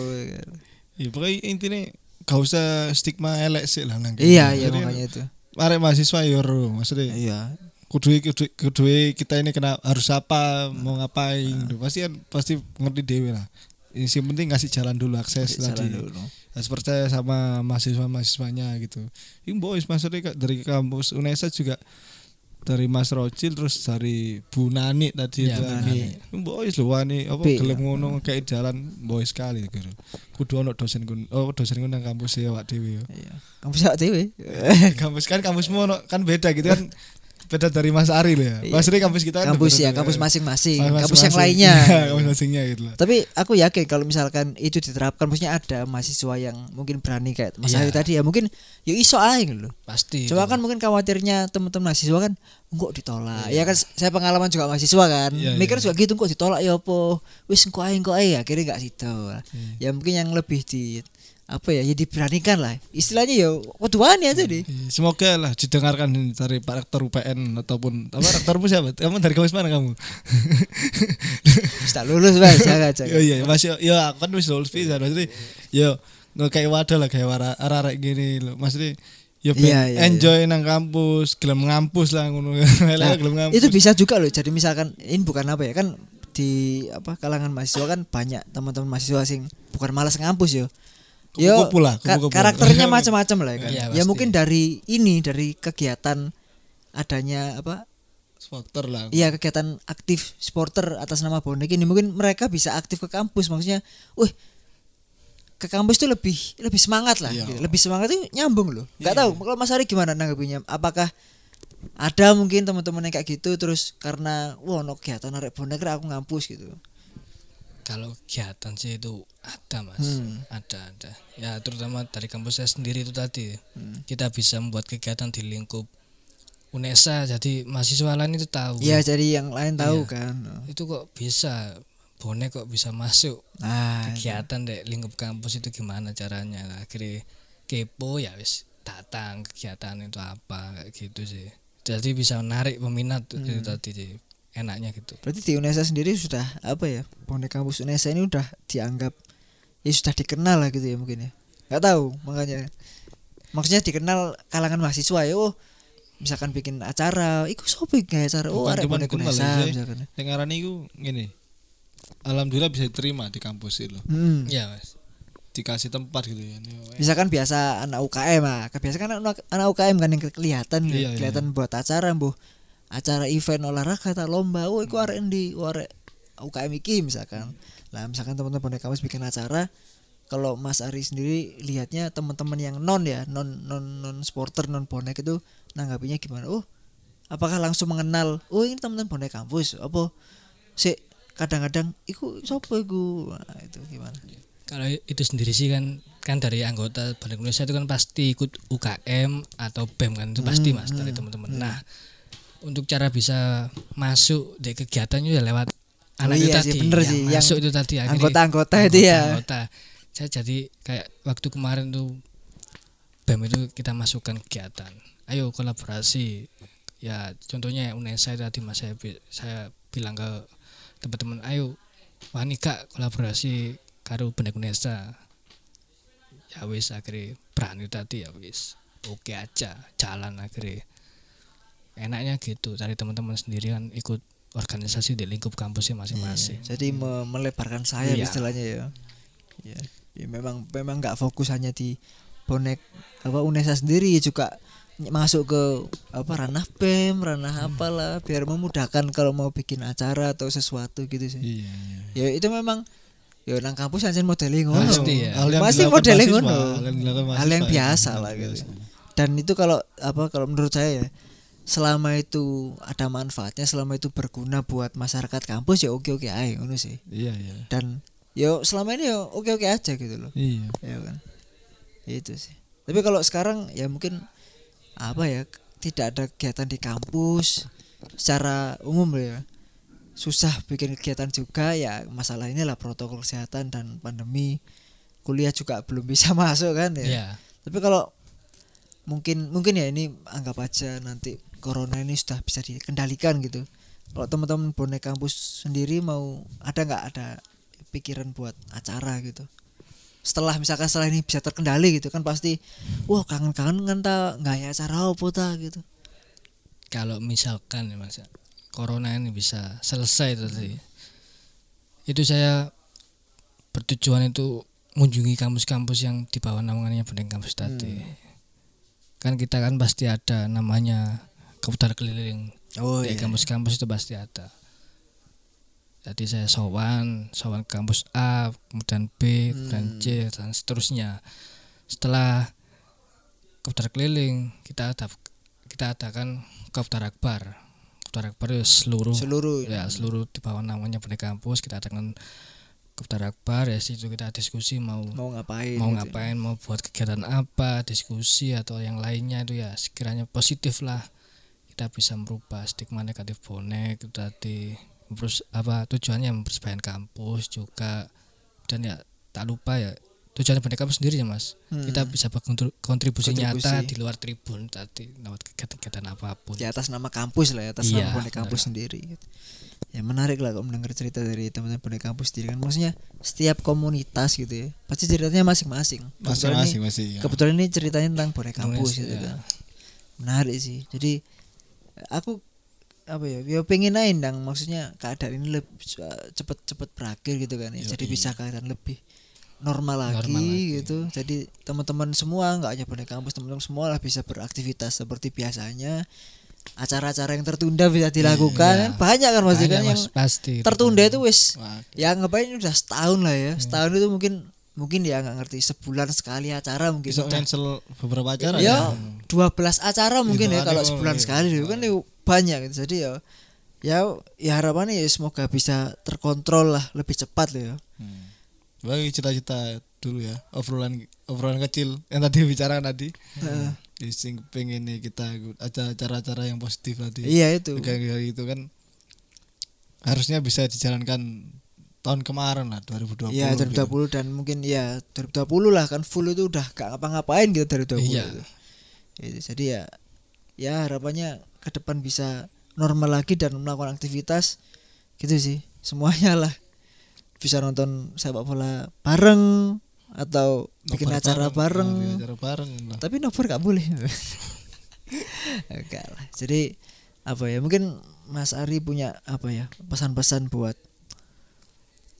Ya pokoknya intinya gak usah stigma elek sih lah nang. Iya, iya makanya itu. Arek mahasiswa ya ro, maksudnya Iya. kudu kudu, kudu kita ini kena harus apa mau ngapain gitu. pasti kan pasti ngerti dewe lah yang penting ngasih jalan dulu akses Jalan tadi dulu. harus percaya sama mahasiswa mahasiswanya gitu ini boys maksudnya dari kampus UNESA juga dari Mas Rocil terus dari Bu Nani tadi Ya, itu ini boys loh wani apa gelem ngono kayak jalan boys sekali gitu. Kudu ono dosen kun oh dosen kun nang kampus ya Wak Dewi ya Iya. Kamu bisa dewe. kampus kan kampusmu ono- kan beda gitu kan beda dari Mas Ari loh ya Iya. Mas Ari kampus kita kan kampus ya, kampus masing-masing, Mas- kampus yang lainnya. Iya, kampus masingnya gitu loh Tapi aku yakin kalau misalkan itu diterapkan maksudnya ada mahasiswa yang mungkin berani kayak Mas Iya. Ari tadi ya mungkin ya iso aja gitu loh. pasti Cuma itu. kan mungkin khawatirnya teman-teman mahasiswa kan kok ditolak. Ya kan saya pengalaman juga mahasiswa kan. Iya, Mikir iya. juga gitu kok ditolak ya apa. Wis engko ae engko ae akhirnya enggak situ. Iya. Ya mungkin yang lebih di apa ya, ya diberanikan lah. Istilahnya ya kuduan aja deh. Iya, Semoga lah didengarkan dari Pak Rektor UPN ataupun apa rektormu siapa? Kamu dari kampus mana kamu? Wis tak lulus Mas, jangan jangan. Iya iya masih ya aku kan wis lulus bisa maksudnya ya nggak kayak wadah lah kayak wara arah gini loh maksudnya ya Iya, iya, enjoy nang kampus gelem ngampus lah ngono Nah, gelem ngampus itu bisa juga loh. Jadi misalkan ini bukan apa ya kan di apa kalangan mahasiswa kan banyak teman-teman mahasiswa sing bukan malas ngampus yo. Kupu-kupu lah, kupu-kupu. karakternya macam-macam lah kan. Iya, ya pasti. mungkin dari ini dari kegiatan adanya apa? supporter lah Iya kegiatan aktif supporter atas nama bonek ini mungkin mereka bisa aktif ke kampus maksudnya, wih ke kampus itu lebih lebih semangat lah, Iya. gitu. lebih semangat itu nyambung loh. Gak tahu kalau Mas Ari gimana nanggapinya? Apakah ada mungkin teman-teman yang kayak gitu terus karena wah no kegiatan arek bonek aku ngampus gitu. Kalau kegiatan sih itu ada mas Hmm. ada ada ya terutama dari kampus saya sendiri itu tadi Hmm. kita bisa membuat kegiatan di lingkup UNESA jadi mahasiswa lain itu tahu Iya jadi yang lain tahu Iya. kan. itu kok bisa bonek kok bisa masuk Nah, kegiatan dek lingkup kampus itu gimana caranya akhirnya kepo ya wis datang kegiatan itu apa kayak gitu sih jadi bisa menarik peminat Hmm. itu tadi sih enaknya gitu berarti di UNESA sendiri sudah apa ya? Bonek kampus UNESA ini udah dianggap ya sudah dikenal lah gitu ya mungkin ya. Gak tahu makanya. Maksudnya dikenal kalangan mahasiswa ya. Oh, misalkan bikin acara, iku sopo kayak acara? Oh, arek kenal UNESA ya, misalkan. yang ngarani iku ngene alhamdulillah bisa diterima di kampus itu loh Hmm. ya mas dikasih tempat gitu ya Misalkan biasa anak UKM ah, biasa kan anak, anak UKM kan yang kelihatan Iya, iya. kelihatan buat acara mbuh acara event olahraga atau lomba, oh iku arek endi? Oh, arek UKM iki misalkan. Lah misalkan teman-teman bonek kampus bikin acara kalau Mas Ari sendiri lihatnya teman-teman yang non ya, non non non sporter, non bonek itu nanggapinya gimana? Oh, apakah langsung mengenal? Oh, ini teman-teman bonek kampus. Apa sih kadang-kadang iku sopo iku? Nah, itu gimana? kalau itu sendiri sih kan kan dari anggota Balik Indonesia itu kan pasti ikut UKM atau BEM kan itu pasti mas dari teman-teman nah untuk cara bisa masuk di kegiatannya ya lewat Oh anak itu iya sih, tadi bener yang sih, yang masuk itu tadi akhirnya anggota-anggota itu ya. anggota saya jadi kayak waktu kemarin tuh BEM itu kita masukkan kegiatan. Ayo kolaborasi. Ya contohnya UNESA tadi mas saya, saya bilang ke teman-teman ayo wani kak kolaborasi karo benek UNESA. Ya wis akhirnya berani tadi ya wis. Oke aja jalan akhirnya enaknya gitu dari teman-teman sendiri kan ikut organisasi di lingkup kampusnya masing-masing Jadi me- melebarkan sayap Iya. istilahnya ya. Ya, ya memang memang nggak fokus hanya di bonek apa UNESA sendiri juga masuk ke apa ranah pem ranah apalah biar memudahkan kalau mau bikin acara atau sesuatu gitu sih Iya, iya. ya itu memang ya nang kampus aja modeling ngono Pasti ya. Hal yang Masih modeling ngono. hal yang biasa lah gitu biasa. dan itu kalau apa kalau menurut saya ya selama itu ada manfaatnya selama itu berguna buat masyarakat kampus ya oke oke aja ngono sih. Iya, iya. dan yo selama ini yo oke oke aja gitu loh. Iya. ya kan? Itu sih. Tapi kalau sekarang ya mungkin apa ya tidak ada kegiatan di kampus secara umum ya. Susah bikin kegiatan juga ya masalah inilah protokol kesehatan dan pandemi. Kuliah juga belum bisa masuk kan ya. Ya tapi kalau mungkin mungkin ya ini anggap aja nanti corona ini sudah bisa dikendalikan gitu. Kalau teman-teman bonek kampus sendiri mau ada nggak ada pikiran buat acara gitu? Setelah misalkan setelah ini bisa terkendali gitu kan pasti wah kangen-kangen kan ta nggak ya acara apa ta gitu. Kalau misalkan ya mas corona ini bisa selesai tadi itu saya bertujuan itu mengunjungi kampus-kampus yang di bawah naungannya Bendeng Kampus tadi. Kan kita kan pasti ada namanya keputar keliling. Oh di kampus-kampus itu pasti ada. Jadi saya sowan sowan kampus A kemudian B kemudian C dan seterusnya. Setelah keputar keliling kita ada kita adakan keputar akbar. Keputar akbar itu seluruh seluruh ya seluruh di bawah namanya Bendeng Kampus kita adakan keputar akbar. Ya situ kita diskusi mau mau ngapain mau gitu. ngapain mau buat kegiatan apa diskusi atau yang lainnya itu ya sekiranya positif lah kita bisa merubah stigma negatif bonek itu tadi terus apa tujuannya mempersembahkan kampus juga dan ya tak lupa ya tujuan bonek kampus sendiri ya mas Hmm. kita bisa berkontribusi nyata Kontribusi. di luar tribun tadi lewat kegiatan-kegiatan apa pun di atas nama kampus lah ya atas Iya, nama bonek kampus sendiri gitu. ya menarik lah kalau mendengar cerita dari teman-teman bonek kampus sendiri kan maksudnya setiap komunitas gitu ya pasti ceritanya masing-masing Kebetulan ini- Masing-masing ya. kebetulan ini ceritanya tentang bonek kampus gitu ya. kan menarik sih jadi aku apa ya ya pengen aja ndang maksudnya keadaan ini lebih cepet-cepet berakhir gitu kan ya. jadi bisa keadaan lebih normal lagi, Normal lagi. gitu jadi teman-teman semua nggak hanya bonek kampus teman-teman semua lah bisa beraktivitas seperti biasanya acara-acara yang tertunda bisa dilakukan Iya. kan banyak kan pasti Banyak, kan yang pasti tertunda kan. itu wis Wah, ya ngapain udah setahun lah ya Hmm. setahun itu mungkin mungkin ya nggak ngerti sebulan sekali acara mungkin bisa cancel beberapa acara ya ya. 12 acara mungkin ya Gitu, kalau sebulan iya. sekali itu kan banyak gitu jadi ya ya ya harapannya ya semoga bisa terkontrol lah lebih cepat loh ya Hmm. Bagi cita-cita dulu ya, obrolan obrolan kecil yang tadi bicara tadi. Di sing pengen nih kita acara-acara yang positif tadi. iya itu Kayak gitu kan harusnya bisa dijalankan tahun kemarin lah 2020. Iya gitu. 2020 dan mungkin ya 2020 lah kan full itu udah gak ngapa-ngapain gitu dari 2020 Iya. itu. Itu, jadi ya ya harapannya ke depan bisa normal lagi dan melakukan aktivitas gitu sih semuanya lah bisa nonton sepak bola bareng atau bikin Nobar acara bareng, Nah, bikin acara bareng lah. tapi nobar gak boleh enggak lah jadi apa ya mungkin Mas Ari punya apa ya pesan-pesan buat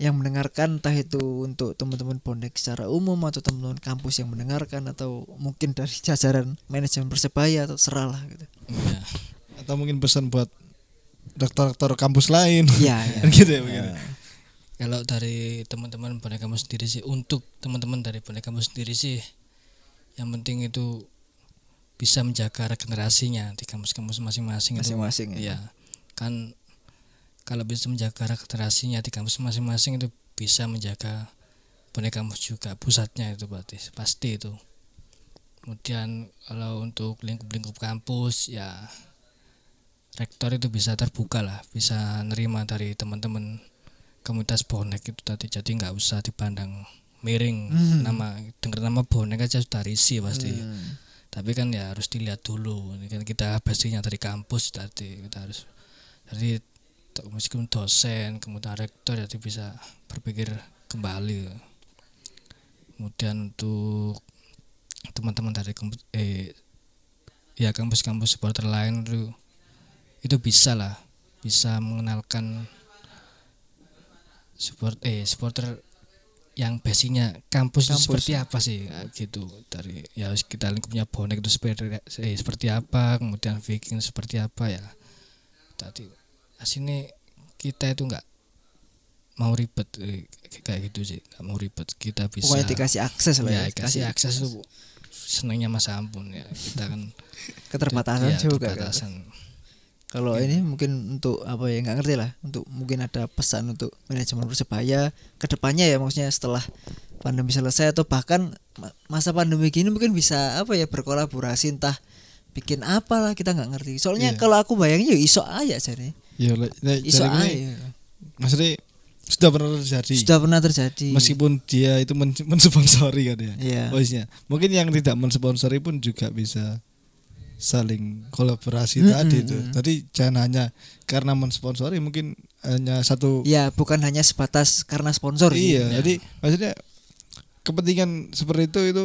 yang mendengarkan entah itu untuk teman-teman bonek secara umum atau teman-teman kampus yang mendengarkan atau mungkin dari jajaran manajemen persebaya atau seralah gitu Iya. Atau mungkin pesan buat dokter-dokter kampus lain. iya iya Kan gitu ya mungkin. Kalau dari teman-teman bonek kamu sendiri sih untuk teman-teman dari bonek kamu sendiri sih yang penting itu bisa menjaga regenerasinya di kampus-kampus masing-masing itu. masing-masing ya Iya. Kan kalau bisa menjaga regenerasinya di kampus masing-masing itu bisa menjaga bonek kampus juga pusatnya itu berarti pasti itu. Kemudian kalau untuk lingkup-lingkup kampus ya rektor itu bisa terbuka lah, bisa nerima dari teman-teman komunitas bonek itu tadi jadi nggak usah dipandang miring Hmm. nama dengar nama bonek aja sudah risih pasti Hmm. tapi kan ya harus dilihat dulu ini kan kita pastinya dari kampus tadi kita harus dari to- meskipun dosen kemudian rektor jadi bisa berpikir kembali. Kemudian untuk teman-teman dari kampus eh ya kampus-kampus supporter lain itu itu bisa lah bisa mengenalkan support eh supporter yang basicnya kampus, itu Kampus. seperti apa sih? Gitu dari ya kita lingkupnya bonek itu seperti eh, seperti apa kemudian Viking seperti apa ya. Tadi sini kita itu nggak mau ribet eh, kayak gitu sih nggak mau ribet kita bisa Pokoknya dikasih akses lah ya, ya. kasih akses tuh senangnya mas ampun ya kita kan keterbatasan ya, juga kan. keterbatasan. Kalau ini mungkin untuk apa ya nggak ngerti lah. Untuk mungkin ada pesan untuk manajemen persebaya ke depannya ya maksudnya setelah pandemi selesai atau bahkan ma- masa pandemi gini mungkin bisa apa ya berkolaborasi entah bikin apa lah kita nggak ngerti. Soalnya Iya. kalau aku bayangin ya iso aja jadi. Ya le- le- Iso jadi ini aja. maksudnya sudah pernah terjadi. Sudah pernah terjadi. Meskipun dia itu men mensponsori kan ya. Iya. Voice-nya. Mungkin yang tidak mensponsori pun juga bisa saling kolaborasi Mm-mm, tadi itu. mm. Jadi jangan hanya karena mensponsori mungkin hanya satu Ya bukan hanya sebatas karena sponsor. Iya, jadi maksudnya kepentingan seperti itu itu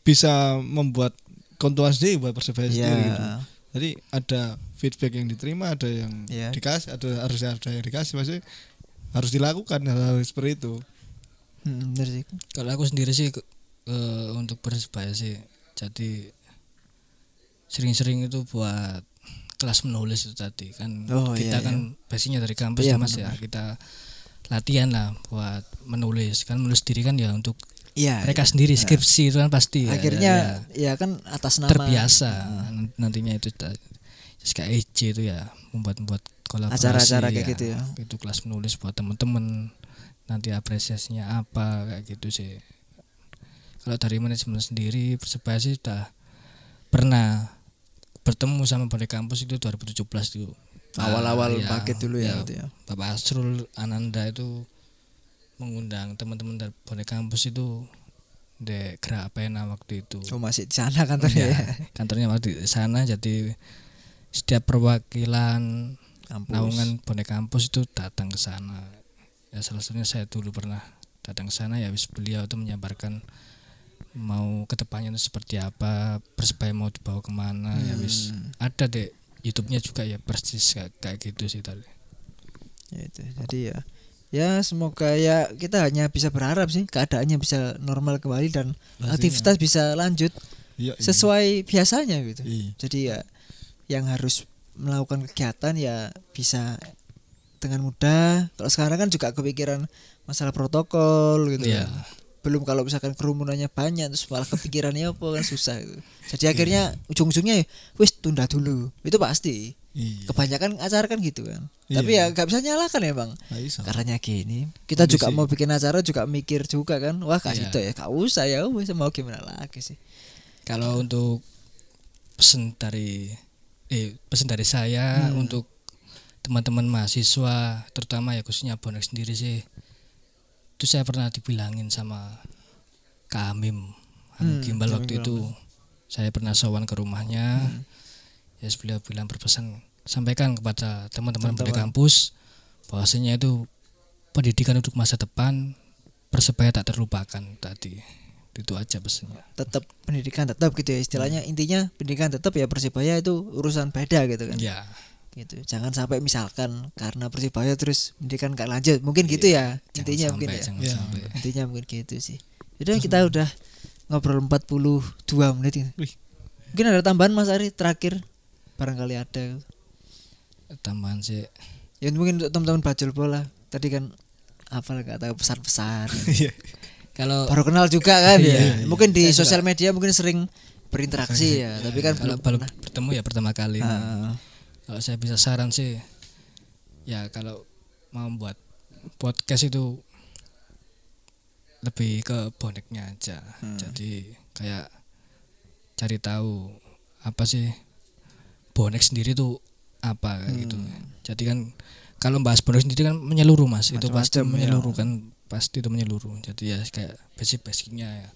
bisa membuat keuntungan sendiri buat persebaya Iya. sendiri gitu. Jadi ada feedback yang diterima, ada yang Iya. dikasih, ada harus ada yang dikasih, maksudnya harus dilakukan hal-hal seperti itu. Hmm, sih. Kalau aku sendiri sih ke- eh, untuk persebaya sih jadi sering-sering itu buat kelas menulis itu tadi kan Oh, kita iya, kan basicnya dari kampus Iya, ya mas ya kita latihan lah buat menulis kan menulis diri kan ya untuk Iya. mereka sendiri skripsi itu kan pasti ya, Akhirnya ya, ya, kan atas ya, nama terbiasa Nan- nantinya itu just kayak EJ itu ya membuat membuat kolaborasi Acara-acara kayak gitu ya. itu kelas menulis buat temen-temen. Nanti apresiasinya apa kayak gitu sih. Kalau dari manajemen sendiri persebaya sih sudah pernah bertemu sama pada kampus itu 2017 itu. Awal-awal Ah, ya, paket dulu ya, ya, ya. Bapak Asrul Ananda itu mengundang teman-teman dari Bonek kampus itu di Gerak Pena waktu itu. Oh masih di sana kantornya Ya, ya. kantornya waktu di sana jadi setiap perwakilan Kampus. naungan bonek kampus itu datang ke sana ya salah satunya saya dulu pernah datang ke sana ya wis beliau itu menyabarkan mau ke depannya itu seperti apa persebaya mau dibawa ke mana ya wis Hmm. ada deh YouTube-nya juga ya persis kayak, kayak gitu sih tadi Ya itu. Jadi ya ya semoga ya kita hanya bisa berharap sih keadaannya bisa normal kembali dan Pastinya. aktivitas bisa lanjut iya. sesuai biasanya gitu. Iya. Jadi ya yang harus melakukan kegiatan ya bisa dengan mudah. Kalau sekarang kan juga kepikiran masalah protokol gitu. Iya. kan. Belum kalau misalkan kerumunannya banyak terus malah kepikirannya apa kan susah gitu. Jadi akhirnya ujung-ujungnya ya wis tunda dulu. Itu pasti. Iya. Kebanyakan acara kan gitu kan. Iya. Tapi ya gak bisa nyalakan ya, Bang. Nggak. Karena gini, kita juga Kondisi. mau bikin acara juga mikir juga kan. Wah, kasih Iya. itu ya, gak usah ya, wis mau gimana lagi sih. kalau untuk pesan dari eh pesan dari saya Hmm. untuk teman-teman mahasiswa terutama ya khususnya bonek sendiri sih itu saya pernah dibilangin sama Kak Amim Hmm, Gimbal waktu itu saya pernah sowan ke rumahnya Hmm. ya beliau bilang berpesan sampaikan kepada teman-teman Teman-teman. kampus bahwasanya itu pendidikan untuk masa depan persebaya tak terlupakan tadi itu aja pesannya Tetap pendidikan tetap gitu ya istilahnya. Intinya pendidikan tetap ya Persibaya itu urusan beda gitu kan. ya Gitu. Jangan sampai misalkan karena Persibaya terus pendidikan gak lanjut. Mungkin gitu ya. Jangan Intinya sampai, mungkin ya. jangan Ya. sampai. Intinya mungkin gitu sih. Udah kita udah ngobrol 42 menit ini. Wih. Mungkin ada tambahan Mas Ari terakhir barangkali ada. tambahan sih Ya mungkin untuk teman-teman bajul bola. Tadi kan apa nggak tahu pesan-pesan. Iya. kalau Baru kenal juga kan. Iya, ya. Mungkin di sosial media mungkin sering berinteraksi ya, tapi kan kalau belum baru bertemu ya pertama kali Ah, kalau saya bisa saran sih ya kalau mau buat podcast itu lebih ke boneknya aja Hmm. jadi kayak cari tahu apa sih bonek sendiri tuh apa kayak gitu Hmm. jadi kan kalau bahas bonek sendiri kan menyeluruh mas itu Macam-macam, pasti ya. menyeluruh kan pasti itu menyeluruh jadi ya kayak basic basicnya ya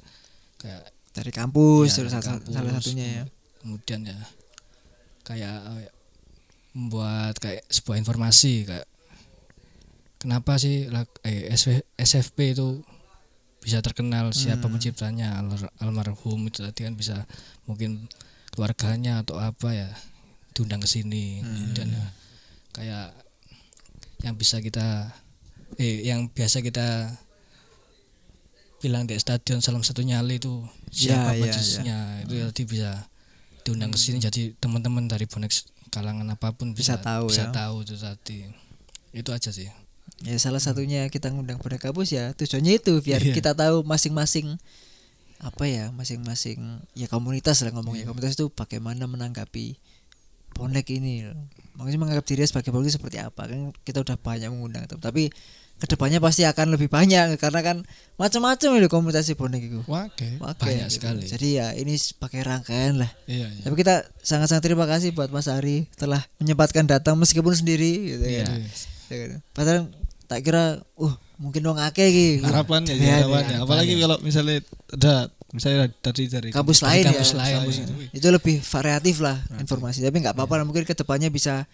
kayak dari kampus Ya, dari kampus. salah satunya ya. kemudian ya kayak apa ya, membuat kayak sebuah informasi kayak kenapa sih eh, SFP itu bisa terkenal siapa Hmm. penciptanya Al- almarhum itu tadi kan bisa mungkin keluarganya atau apa ya diundang ke sini Hmm. dan ya, kayak yang bisa kita eh yang biasa kita bilang di stadion salam satu nyali itu Ya, siapa ya, majusinya itu nanti bisa diundang ke sini. Jadi teman-teman dari bonek kalangan apa pun Bisa bisa, tahu bisa ya. tahu itu tadi. Itu aja sih. Ya salah satunya kita ngundang pada kampus ya. Tujuannya itu biar Iya. kita tahu masing-masing apa ya masing-masing ya komunitas lah ngomongnya. Komunitas itu bagaimana menanggapi bonek ini. Makanya menganggap diri sebagai bonek seperti apa? Kan kita udah banyak mengundang tapi ke depannya pasti akan lebih banyak karena kan macam-macam itu komunitas bonek itu. Oke, Banyak gitu. sekali. jadi ya ini sebagai rangkaian lah Iya, iya. tapi kita sangat-sangat terima kasih buat Mas Ari telah menyempatkan datang meskipun sendiri gitu Iya. ya. Ya? Padahal tak kira uh mungkin wong akeh iki. Harapannya Iya, ya, harapannya. Apalagi kalau misalnya ada misalnya dari dari kampus lain kampus ya. lain. Kampus itu. Itu lebih variatif lah informasi. Tapi nggak apa-apa lah mungkin ke depannya bisa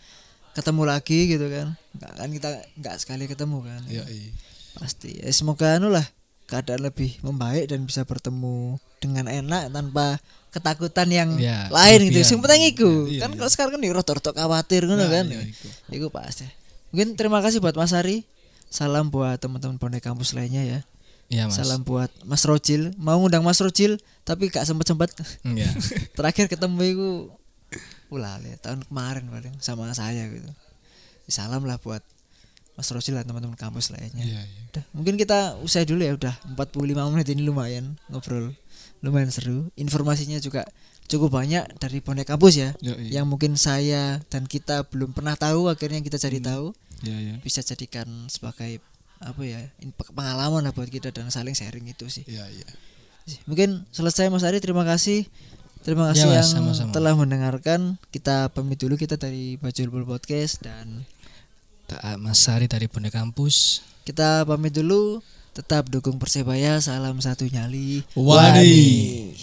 ketemu lagi gitu kan. Nggak kan kita nggak sekali ketemu kan. Iya, iya. Pasti. Ya, semoga anu lah keadaan lebih membaik dan bisa bertemu dengan enak tanpa ketakutan yang Ya, lain gitu. Sing penting iku. Iya, kan iya. kalau sekarang kan ya rada-rada khawatir ngono Nah, kan. iya, iku. Iku pasti. Mungkin terima kasih buat Mas Ari. Salam buat teman-teman bonek kampus lainnya ya. Iya mas Salam buat Mas Rojil. Mau ngundang Mas Rojil tapi gak sempet sempet. Iya. Terakhir ketemu itu ulah ya, tahun kemarin paling sama saya gitu. Salam lah buat Mas Rojil dan teman-teman kampus lainnya. Iya, iya. Udah, mungkin kita usai dulu ya udah 45 menit ini lumayan ngobrol. Lumayan seru. Informasinya juga cukup banyak dari bonek kampus ya. Iya, iya. Yang mungkin saya dan kita belum pernah tahu akhirnya kita cari tahu Iya, iya. bisa jadikan sebagai apa ya pengalaman lah buat kita dan saling sharing itu sih Iya, iya. mungkin selesai Mas Ari terima kasih terima kasih Ya, yang Mas, sama-sama. telah mendengarkan. Kita pamit dulu kita dari Bajul Podcast dan Mas Sari dari bonek kampus. kita pamit dulu. Tetap dukung persebaya salam satu nyali. Wani.